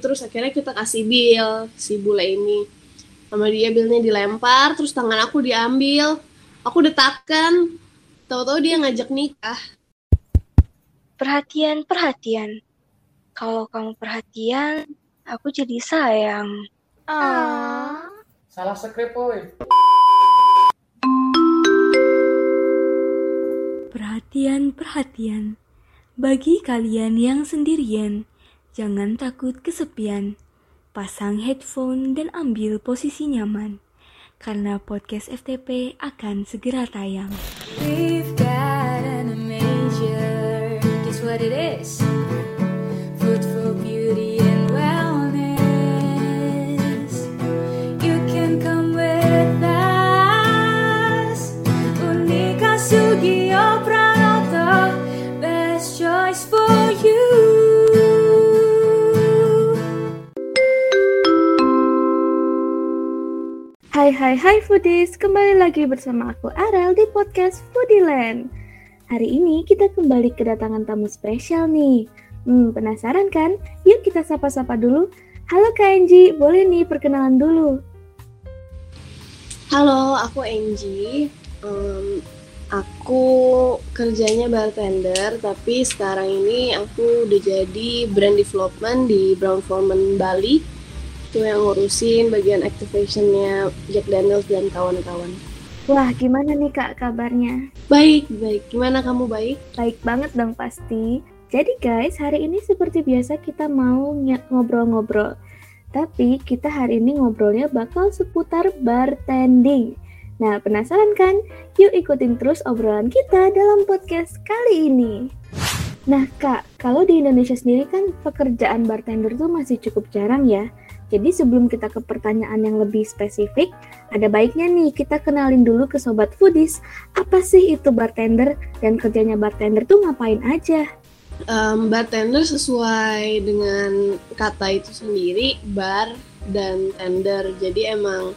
terus akhirnya kita kasih bill si bule ini sama dia billnya dilempar terus tangan aku diambil aku detakan tahu-tahu dia ngajak nikah Perhatian, perhatian. Kalau kamu perhatian, aku jadi sayang. Ah. Salah skrip, woy. Perhatian, perhatian. Bagi kalian yang sendirian, jangan takut kesepian. Pasang headphone dan ambil posisi nyaman. Karena podcast FTP akan segera tayang. Hai hai hai foodies, kembali lagi bersama aku Arel di podcast Foodieland. Hari ini kita kembali kedatangan tamu spesial nih. Hmm, penasaran kan? Yuk kita sapa-sapa dulu. Halo Kak Enji, boleh nih perkenalan dulu. halo aku Angie Em, aku kerjanya bartender tapi sekarang ini aku udah jadi brand development di Brown Forman Bali itu yang ngurusin bagian activationnya Jack Daniels dan kawan-kawan Wah, gimana nih Kak kabarnya? baik baik gimana kamu baik Baik banget dong pasti. Jadi guys, hari ini seperti biasa kita mau ngobrol-ngobrol. Tapi kita hari ini ngobrolnya bakal seputar bartending. Nah, penasaran kan? Yuk ikutin terus obrolan kita dalam podcast kali ini. Nah, Kak, kalau di Indonesia sendiri kan pekerjaan bartender tuh masih cukup jarang ya. Jadi sebelum kita ke pertanyaan yang lebih spesifik, ada baiknya nih kita kenalin dulu ke sobat foodies, apa sih itu bartender dan kerjanya bartender tuh ngapain aja? Em, bartender sesuai dengan kata itu sendiri bar dan tender jadi emang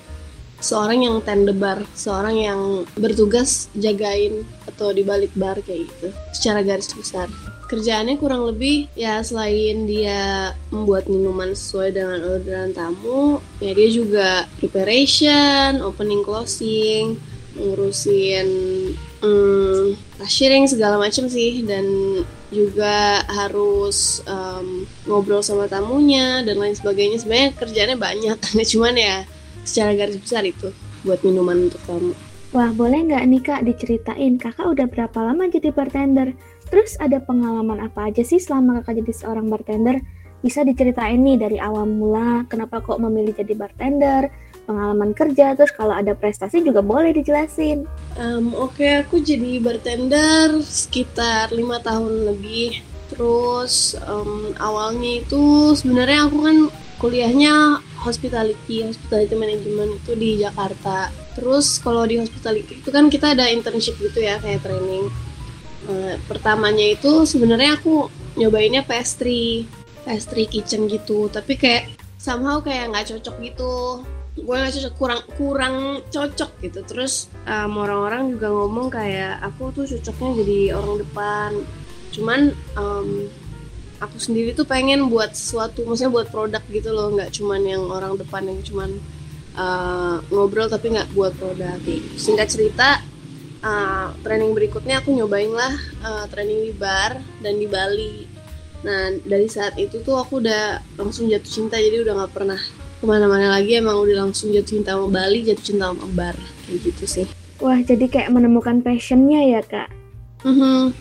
seorang yang tender bar seorang yang bertugas jagain atau di balik bar kayak gitu secara garis besar kerjaannya kurang lebih ya selain dia membuat minuman sesuai dengan orderan tamu ya dia juga preparation opening closing ngurusin hmm, cashiering segala macam sih. Dan juga harus em, ngobrol sama tamunya dan lain sebagainya. Sebenarnya kerjanya banyak cuman ya secara garis besar itu buat minuman untuk tamu. Wah, boleh nggak nih Kak diceritain? Kakak udah berapa lama jadi bartender? Terus ada pengalaman apa aja sih selama kakak jadi seorang bartender? Bisa diceritain nih dari awal mula, kenapa kok memilih jadi bartender, pengalaman kerja, terus kalau ada prestasi juga boleh dijelasin. Em, Oke, aku jadi bartender sekitar lima tahun lebih. Terus em, awalnya itu sebenarnya aku kan kuliahnya hospitality, hospitality management itu di Jakarta. Terus kalau di hospitality itu kan kita ada internship gitu ya kayak training. Eh, pertamanya itu sebenarnya aku nyobainnya pastry, pastry kitchen gitu. Tapi kayak somehow kayak nggak cocok gitu. Gue nggak cocok kurang kurang cocok gitu. Terus em, orang-orang juga ngomong kayak aku tuh cocoknya jadi orang depan. Cuman em, aku sendiri tuh pengen buat sesuatu maksudnya buat produk gitu loh. Nggak cuman yang orang depan yang cuman eh, ngobrol tapi nggak buat produk. Singkat cerita eh, training berikutnya aku nyobain lah eh, training di bar dan di Bali nah dari saat itu tuh aku udah langsung jatuh cinta jadi udah nggak pernah ke mana-mana lagi emang udah langsung jatuh cinta sama Bali jatuh cinta sama bar kayak gitu sih Wah, jadi kayak menemukan passionnya ya Kak. Mhm.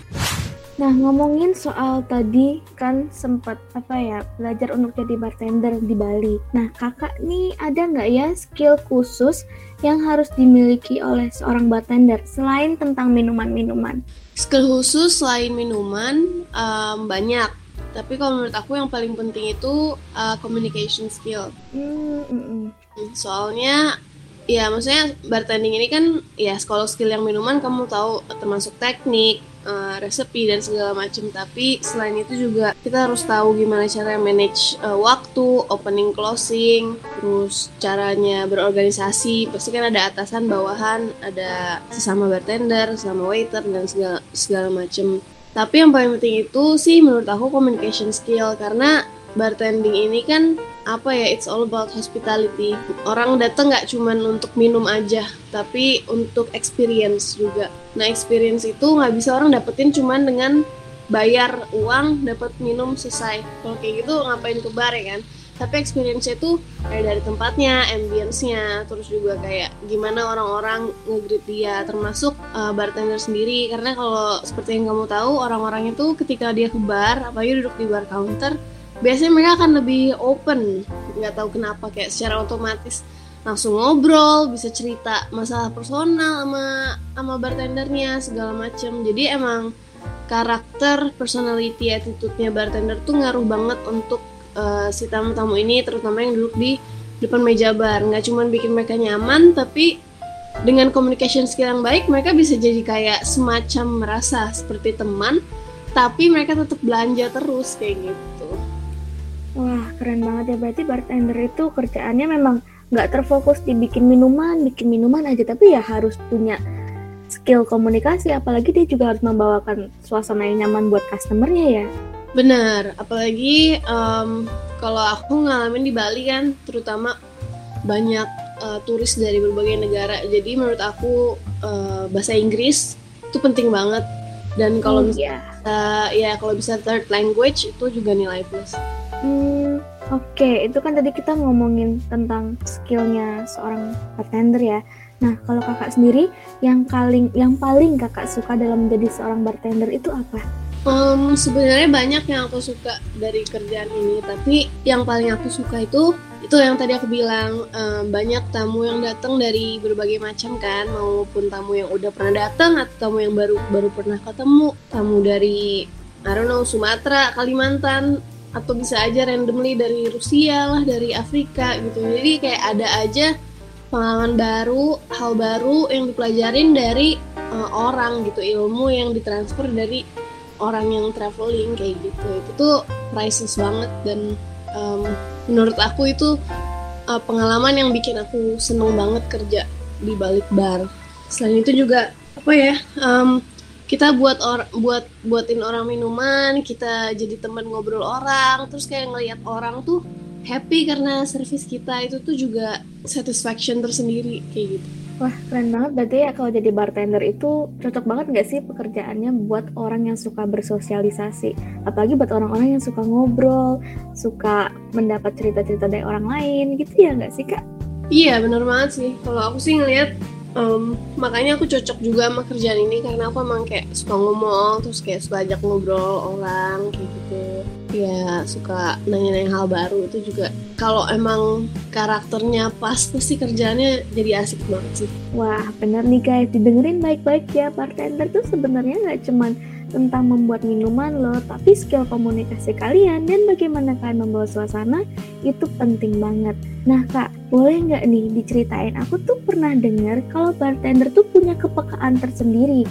Nah, ngomongin soal tadi kan sempat apa ya belajar untuk jadi bartender di Bali. Nah, kakak nih ada nggak ya skill khusus yang harus dimiliki oleh seorang bartender selain tentang minuman-minuman? skill khusus selain minuman em, banyak tapi kalau menurut aku yang paling penting itu uh, communication skill Hmm, mm, mm. soalnya ya maksudnya bartending ini kan ya kalau skill yang minuman kamu tahu termasuk teknik eh, resepi dan segala macam tapi selain itu juga kita harus tahu gimana cara manage eh, waktu opening closing terus caranya berorganisasi. Pasti kan ada atasan bawahan ada sesama bartender sesama waiter dan segala segala macam tapi yang paling penting itu sih menurut aku communication skill. Karena bartending ini kan apa ya it's all about hospitality. Orang datang nggak cuman untuk minum aja tapi untuk experience juga. Nah experience itu nggak bisa orang dapetin cuman dengan bayar uang dapat minum selesai. Kalau kayak gitu ngapain ke bar ya kan? Tapi experience itu kayak dari tempatnya, ambience-nya, terus juga kayak gimana orang-orang ngegreet dia, termasuk uh, bartender sendiri. Karena kalau seperti yang kamu tahu, orang-orang itu ketika dia ke bar, apalagi duduk di bar counter, biasanya mereka akan lebih open nggak tahu kenapa kayak secara otomatis. Langsung ngobrol bisa cerita masalah personal sama sama bartendernya segala macam jadi emang karakter personality attitude-nya bartender tuh ngaruh banget untuk uh, si tamu-tamu ini terutama yang duduk di depan meja bar. Nggak cuma bikin mereka nyaman tapi dengan communication skill yang baik mereka bisa jadi kayak semacam merasa seperti teman tapi mereka tetap belanja terus kayak gitu keren banget ya. Berarti bartender itu kerjaannya memang nggak terfokus di bikin minuman, bikin minuman aja, tapi ya harus punya skill komunikasi. Apalagi dia juga harus membawakan suasana yang nyaman buat customernya ya. Benar, apalagi um, kalau aku ngalamin di Bali kan, terutama banyak uh, turis dari berbagai negara. Jadi menurut aku uh, bahasa Inggris itu penting banget. Dan kalau hmm, bisa, uh, ya kalau bisa third language itu juga nilai plus. Hmm, oke. Itu kan tadi kita ngomongin tentang skillnya seorang bartender ya. Nah, kalau kakak sendiri, yang paling yang paling kakak suka dalam menjadi seorang bartender itu apa? Um, sebenarnya banyak yang aku suka dari kerjaan ini, tapi yang paling aku suka itu itu yang tadi aku bilang um, banyak tamu yang datang dari berbagai macam kan, maupun tamu yang udah pernah datang atau tamu yang baru baru pernah ketemu, tamu dari I don't Sumatera, Kalimantan, atau bisa aja randomly dari Rusia lah dari Afrika gitu. Jadi kayak ada aja pengalaman baru hal baru yang dipelajarin dari uh, orang gitu. Ilmu yang ditransfer dari orang yang traveling kayak gitu. Itu tuh priceless banget dan um, menurut aku itu uh, pengalaman yang bikin aku seneng banget kerja di balik bar. Selain itu juga apa ya um, kita buat or buat buatin orang minuman kita jadi teman ngobrol orang terus kayak ngelihat orang tuh happy karena servis kita itu tuh juga satisfaction tersendiri kayak gitu. Wah keren banget. Berarti ya kalau jadi bartender itu cocok banget nggak sih pekerjaannya buat orang yang suka bersosialisasi? Apalagi buat orang-orang yang suka ngobrol suka mendapat cerita-cerita dari orang lain gitu ya nggak sih kak? Iya bener banget sih. Kalau aku sih ngeliat um, makanya aku cocok juga sama kerjaan ini karena aku emang kayak suka ngomong terus kayak suka ajak ngobrol orang kayak gitu. Ya suka nanya-nanya hal baru. Itu juga kalau emang karakternya pas pasti kerjaannya jadi asik banget sih. Wah bener nih guys. Didengerin baik-baik ya. Bartender tuh sebenarnya nggak cuman tentang membuat minuman loh, tapi skill komunikasi kalian dan bagaimana kalian membawa suasana itu penting banget. Nah kak, boleh nggak nih diceritain? Aku tuh pernah dengar kalau bartender tuh punya kepekaan tersendiri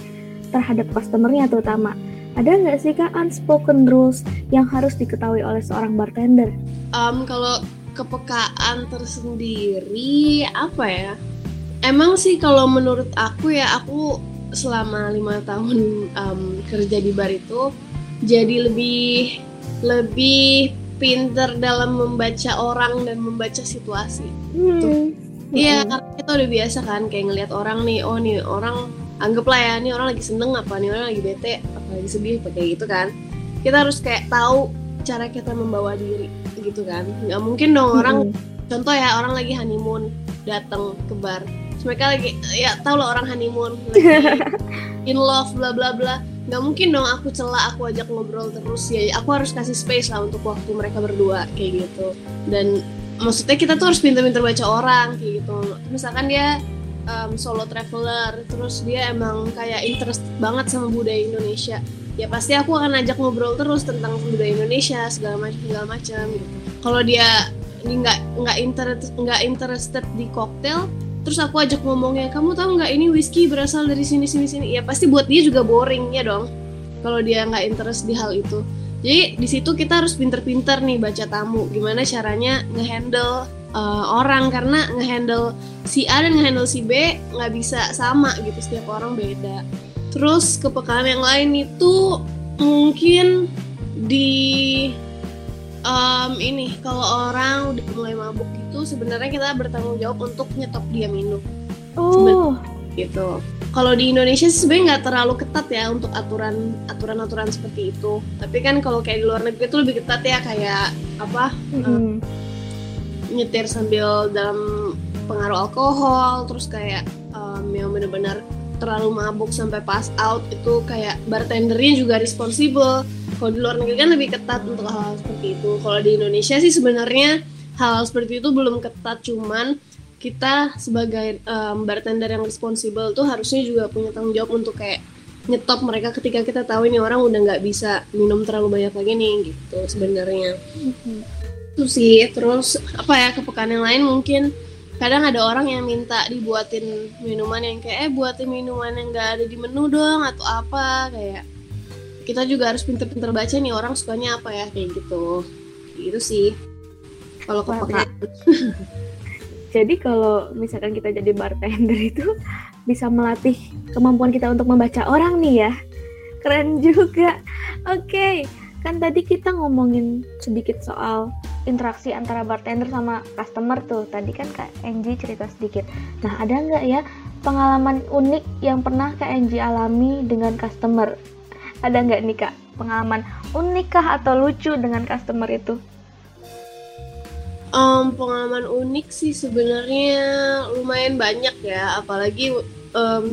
terhadap customernya terutama. Ada nggak sih kak unspoken rules yang harus diketahui oleh seorang bartender? Um, kalau kepekaan tersendiri apa ya? Emang sih kalau menurut aku ya aku selama lima tahun um, kerja di bar itu jadi lebih lebih pinter dalam membaca orang dan membaca situasi. Hmm. Iya, hmm. karena kita udah biasa kan kayak ngelihat orang nih, oh nih orang anggaplah ya nih orang lagi seneng apa nih orang lagi bete apa lagi sedih kayak gitu kan. Kita harus kayak tahu cara kita membawa diri gitu kan. Nggak mungkin dong orang hmm. contoh ya orang lagi honeymoon datang ke bar mereka lagi ya tau lah orang honeymoon lagi in love bla bla bla nggak mungkin dong aku celah aku ajak ngobrol terus. Ya aku harus kasih space lah untuk waktu mereka berdua kayak gitu. Dan maksudnya kita tuh harus pintar-pintar baca orang kayak gitu. Misalkan dia um, solo traveler terus dia emang kayak interest banget sama budaya Indonesia. Ya pasti aku akan ajak ngobrol terus tentang budaya Indonesia segala macam segala macam gitu. Kalau dia nggak nggak interest nggak interested di koktail terus aku ajak ngomongnya kamu tahu nggak ini whisky berasal dari sini sini sini? Ya pasti buat dia juga boring ya dong kalau dia nggak interest di hal itu. Jadi di situ kita harus pinter-pinter nih baca tamu gimana caranya ngehandle uh, orang. Karena ngehandle si A dan ngehandle si B nggak bisa sama gitu setiap orang beda. Terus kepekaan yang lain itu mungkin di um, ini kalau orang udah mulai mabuk itu sebenarnya kita bertanggung jawab untuk nyetop dia minum Oh, gitu. Kalau di Indonesia sih sebenarnya nggak terlalu ketat ya untuk aturan aturan aturan seperti itu. Tapi kan kalau kayak di luar negeri itu lebih ketat ya kayak apa mm-mm. nyetir sambil dalam pengaruh alkohol, terus kayak um, yang benar-benar terlalu mabuk sampai pass out itu kayak bartendernya juga responsible. Kalau di luar negeri kan lebih ketat untuk hal-hal seperti itu. Kalau di Indonesia sih sebenarnya hal seperti itu belum ketat, cuman kita sebagai um, bartender yang responsible tuh harusnya juga punya tanggung jawab untuk kayak nyetop mereka ketika kita tahu ini orang udah nggak bisa minum terlalu banyak lagi nih gitu sebenarnya Mhm. itu sih terus apa ya kepekaan yang lain mungkin kadang ada orang yang minta dibuatin minuman yang kayak eh buatin minuman yang nggak ada di menu dong atau apa kayak kita juga harus pinter-pinter baca nih orang sukanya apa ya kayak gitu gitu sih kalau kepekaan Jadi kalau misalkan kita jadi bartender itu bisa melatih kemampuan kita untuk membaca orang nih ya. Keren juga. Oke, kan tadi kita ngomongin sedikit soal interaksi antara bartender sama customer tuh. Tadi kan Kak Enji cerita sedikit. Nah, ada nggak ya pengalaman unik yang pernah Kak Enji alami dengan customer? Ada nggak nih Kak pengalaman unik kah atau lucu dengan customer itu? Em, pengalaman unik sih sebenarnya lumayan banyak ya, apalagi em,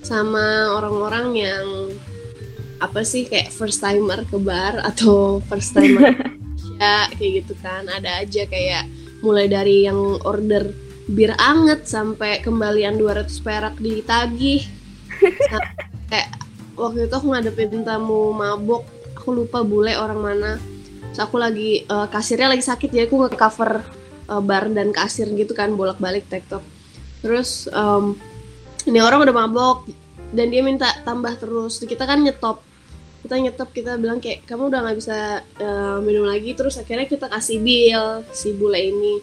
sama orang-orang yang apa sih kayak first timer ke bar atau first timer ya kayak gitu kan. Ada aja kayak mulai dari yang order bir anget sampai kembalian 200 perak ditagih kayak waktu itu aku ngadepin tamu mabok. Aku lupa bule orang mana. Terus aku lagi eh, kasirnya lagi sakit jadi aku nge-cover eh, bar dan kasir gitu kan bolak-balik tektok terus em, ini orang udah mabok dan dia minta tambah terus. Kita kan nyetop kita nyetop kita bilang kayak kamu udah nggak bisa eh, minum lagi. Terus akhirnya kita kasih bill si bule ini.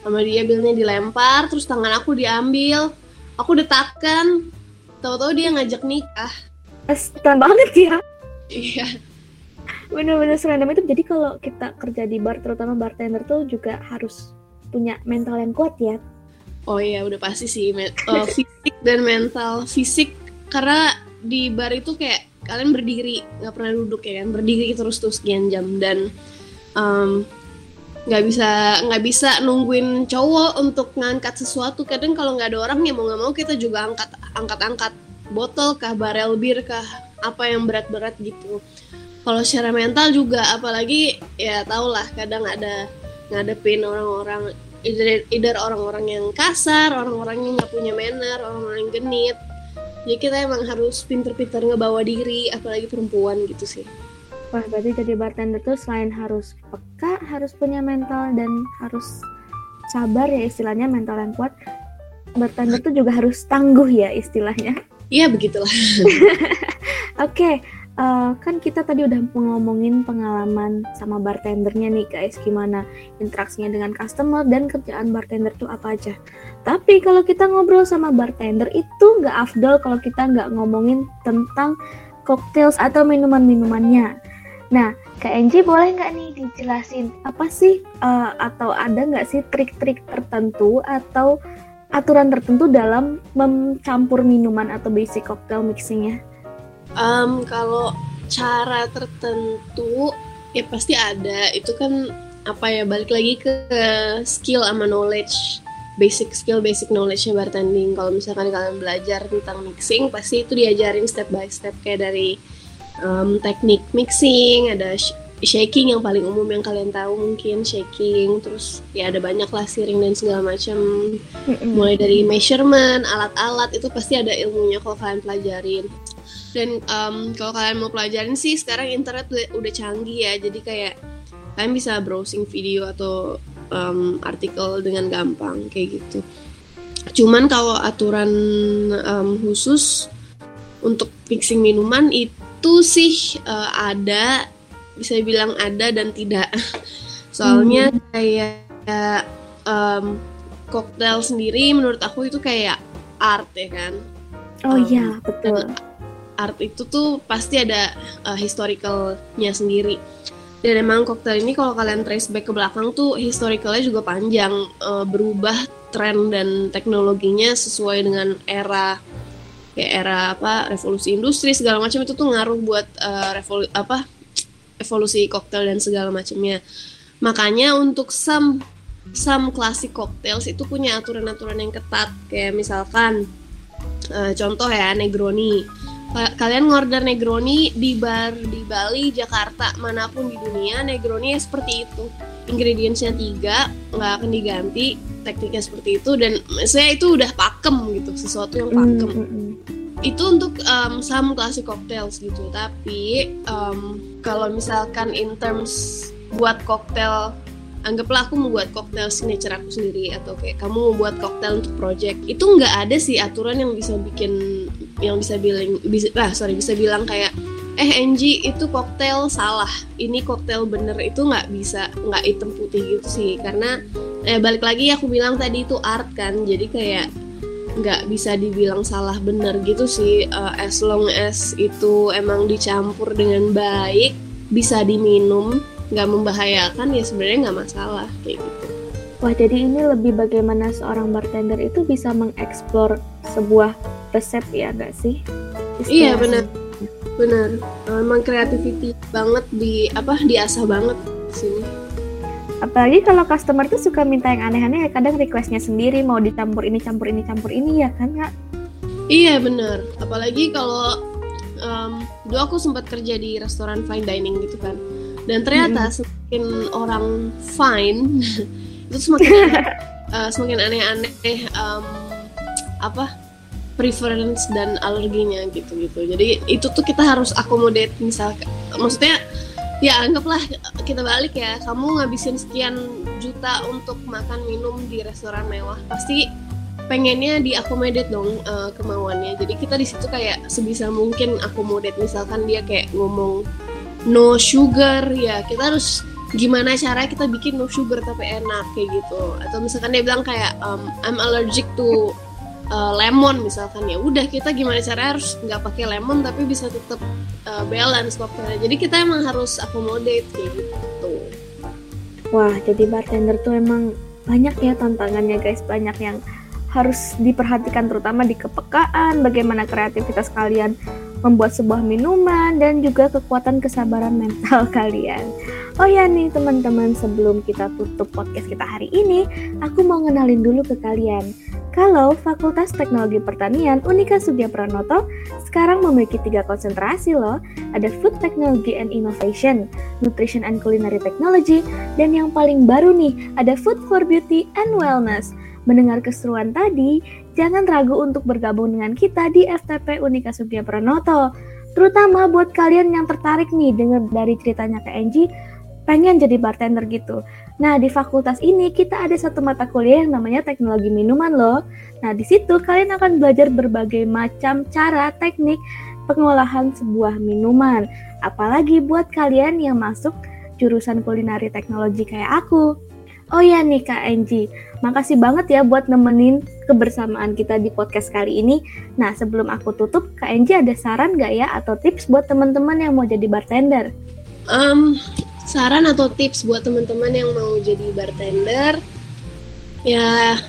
Sama dia billnya dilempar terus tangan aku diambil. Aku detakan. Tahu-tahu dia ngajak nikah. Astaga banget ya. iya. Bener-bener serandom itu. Jadi kalau kita kerja di bar terutama bartender tuh juga harus punya mental yang kuat ya. Oh iya udah pasti sih. Eh, fisik dan mental fisik. Karena di bar itu kayak kalian berdiri nggak pernah duduk ya kan? Berdiri terus tuh sekian jam dan em, nggak bisa nggak bisa nungguin cowok untuk ngangkat sesuatu. Kadang kalau nggak ada orang ya mau nggak mau kita juga angkat angkat angkat botol kah barel bir kah apa yang berat-berat gitu. Kalau secara mental juga apalagi ya tau lah kadang ada ngadepin orang-orang either, either orang-orang yang kasar, orang-orang yang nggak punya manner, orang-orang yang genit. Jadi kita emang harus pinter-pinter ngebawa diri, apalagi perempuan gitu sih. wah berarti jadi bartender tuh selain harus peka harus punya mental dan harus sabar ya istilahnya mental yang kuat bartender tuh juga harus tangguh ya istilahnya Iya begitulah. Oke, eh, kan kita tadi udah ngomongin pengalaman sama bartendernya nih guys, gimana interaksinya dengan customer dan kerjaan bartender tuh apa aja. Tapi kalau kita ngobrol sama bartender itu nggak afdol kalau kita nggak ngomongin tentang cocktails atau minuman-minumannya. Nah, Kak Enji boleh nggak nih dijelasin apa sih eh, atau ada nggak sih trik-trik tertentu atau aturan tertentu dalam mencampur minuman atau basic cocktail mixingnya? Em, kalau cara tertentu ya pasti ada. Itu kan apa ya balik lagi ke skill sama knowledge basic skill basic knowledge-nya bartending. Kalau misalkan kalian belajar tentang mixing pasti itu diajarin step by step. Kayak dari em, teknik mixing ada sh- shaking yang paling umum yang kalian tahu mungkin shaking. Terus ya ada banyak lah siring dan segala macam mulai dari measurement alat-alat itu pasti ada ilmunya kalau kalian pelajarin dan em, kalau kalian mau pelajarin sih sekarang internet udah, udah canggih ya. Jadi kayak kalian bisa browsing video atau em, artikel dengan gampang kayak gitu. Cuman kalau aturan em, khusus untuk mixing minuman itu sih eh, ada bisa bilang ada dan tidak. Soalnya kayak em, koktail sendiri menurut aku itu kayak art ya kan? Oh Um, iya, betul. Art itu tuh pasti ada uh, historicalnya sendiri. Dan emang koktail ini kalau kalian trace back ke belakang tuh historicalnya juga panjang uh, berubah tren dan teknologinya sesuai dengan era kayak era apa revolusi industri segala macam itu tuh ngaruh buat uh, revolu apa evolusi koktail dan segala macamnya. Makanya untuk some some classic cocktails itu punya aturan-aturan yang ketat. Kayak misalkan uh, contoh ya Negroni kalian ngorder Negroni di bar di Bali, Jakarta, mana pun di dunia, Negroni ya seperti itu. Ingredientsnya tiga, nggak akan diganti, tekniknya seperti itu dan saya itu udah pakem gitu, sesuatu yang pakem. Mm -hmm. Itu untuk um, some classic cocktails gitu. Tapi um, kalau misalkan in terms buat koktail anggaplah aku membuat koktail signature aku sendiri atau kayak kamu membuat koktail untuk project itu nggak ada sih aturan yang bisa bikin yang bisa bilang bisa ah sorry bisa bilang kayak eh NG itu koktail salah ini koktail bener itu nggak bisa nggak hitam putih gitu sih karena eh, balik lagi aku bilang tadi itu art kan jadi kayak nggak bisa dibilang salah bener gitu sih uh, as long as itu emang dicampur dengan baik bisa diminum nggak membahayakan ya sebenarnya nggak masalah kayak gitu. Wah jadi ini lebih bagaimana seorang bartender itu bisa mengeksplor sebuah resep ya nggak sih? Istilahnya. Iya benar benar emang creativity banget di apa diasah banget sini apalagi kalau customer tuh suka minta yang aneh-aneh ya kadang requestnya sendiri mau dicampur ini campur ini campur ini ya kan nggak iya benar apalagi kalau um, dulu aku sempat kerja di restoran fine dining gitu kan dan ternyata hmm. semakin orang fine itu semakin uh, semakin aneh-aneh um, apa preference dan alerginya gitu gitu jadi itu tuh kita harus accommodate misalkan maksudnya ya anggaplah kita balik ya kamu ngabisin sekian juta untuk makan minum di restoran mewah pasti pengennya diakomodate dong uh, kemauannya. Jadi kita di situ kayak sebisa mungkin akomodate misalkan dia kayak ngomong no sugar ya kita harus gimana cara kita bikin no sugar tapi enak kayak gitu. Atau misalkan dia bilang kayak um, I'm allergic to uh, lemon misalkan ya udah kita gimana cara harus nggak pakai lemon tapi bisa tetap uh, balance koktelnya jadi kita emang harus accommodate kayak gitu wah jadi bartender tuh emang banyak ya tantangannya guys banyak yang harus diperhatikan terutama di kepekaan bagaimana kreativitas kalian membuat sebuah minuman, dan juga kekuatan kesabaran mental kalian. Oh ya nih teman-teman, sebelum kita tutup podcast kita hari ini, aku mau ngenalin dulu ke kalian. Kalau Fakultas Teknologi Pertanian Unika Sugya Pranoto sekarang memiliki tiga konsentrasi loh. Ada Food Technology and Innovation, Nutrition and Culinary Technology, dan yang paling baru nih, ada Food for Beauty and Wellness. Mendengar keseruan tadi, jangan ragu untuk bergabung dengan kita di FTP Unika Sugya Pranoto. Terutama buat kalian yang tertarik nih dengar dari ceritanya ke Angie, pengen jadi bartender gitu. Nah, di fakultas ini kita ada satu mata kuliah yang namanya teknologi minuman loh. Nah, di situ kalian akan belajar berbagai macam cara teknik pengolahan sebuah minuman. Apalagi buat kalian yang masuk jurusan kulinari teknologi kayak aku. Oh ya nih Kak Angie, makasih banget ya buat nemenin kebersamaan kita di podcast kali ini. Nah sebelum aku tutup, Kak Angie ada saran gak ya atau tips buat teman-teman yang mau jadi bartender? Um, saran atau tips buat teman-teman yang mau jadi bartender? Ya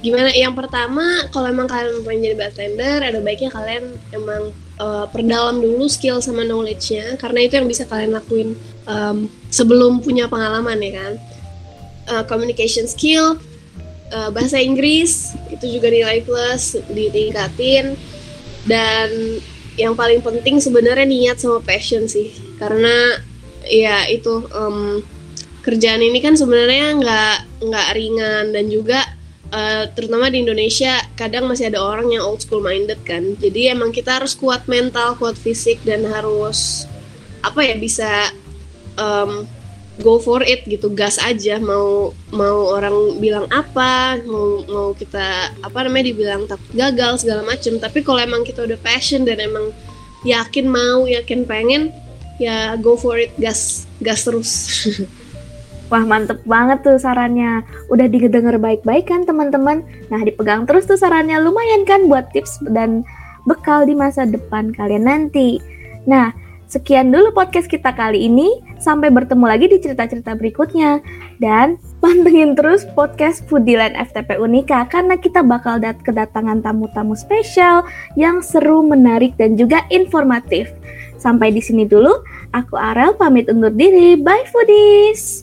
gimana? Yang pertama, kalau emang kalian mau jadi bartender, ada baiknya kalian emang uh, perdalam dulu skill sama knowledge-nya, karena itu yang bisa kalian lakuin um, sebelum punya pengalaman ya kan uh, communication skill, uh, bahasa Inggris itu juga nilai plus ditingkatin dan yang paling penting sebenarnya niat sama passion sih karena ya itu um, kerjaan ini kan sebenarnya nggak nggak ringan dan juga uh, terutama di Indonesia kadang masih ada orang yang old school minded kan. Jadi emang kita harus kuat mental kuat fisik dan harus apa ya bisa um, go for it gitu. Gas aja mau mau orang bilang apa mau mau kita apa namanya dibilang takut gagal segala macem. Tapi kalau emang kita udah passion dan emang yakin mau yakin pengen ya go for it gas gas terus Wah mantep banget tuh sarannya Udah didengar baik-baik kan teman-teman Nah dipegang terus tuh sarannya Lumayan kan buat tips dan bekal di masa depan kalian nanti Nah Sekian dulu podcast kita kali ini. Sampai bertemu lagi di cerita-cerita berikutnya. Dan pantengin terus podcast Foodieland FTP Unika karena kita bakal dat kedatangan tamu-tamu spesial yang seru, menarik, dan juga informatif. Sampai di sini dulu. Aku Arel pamit undur diri. Bye foodies!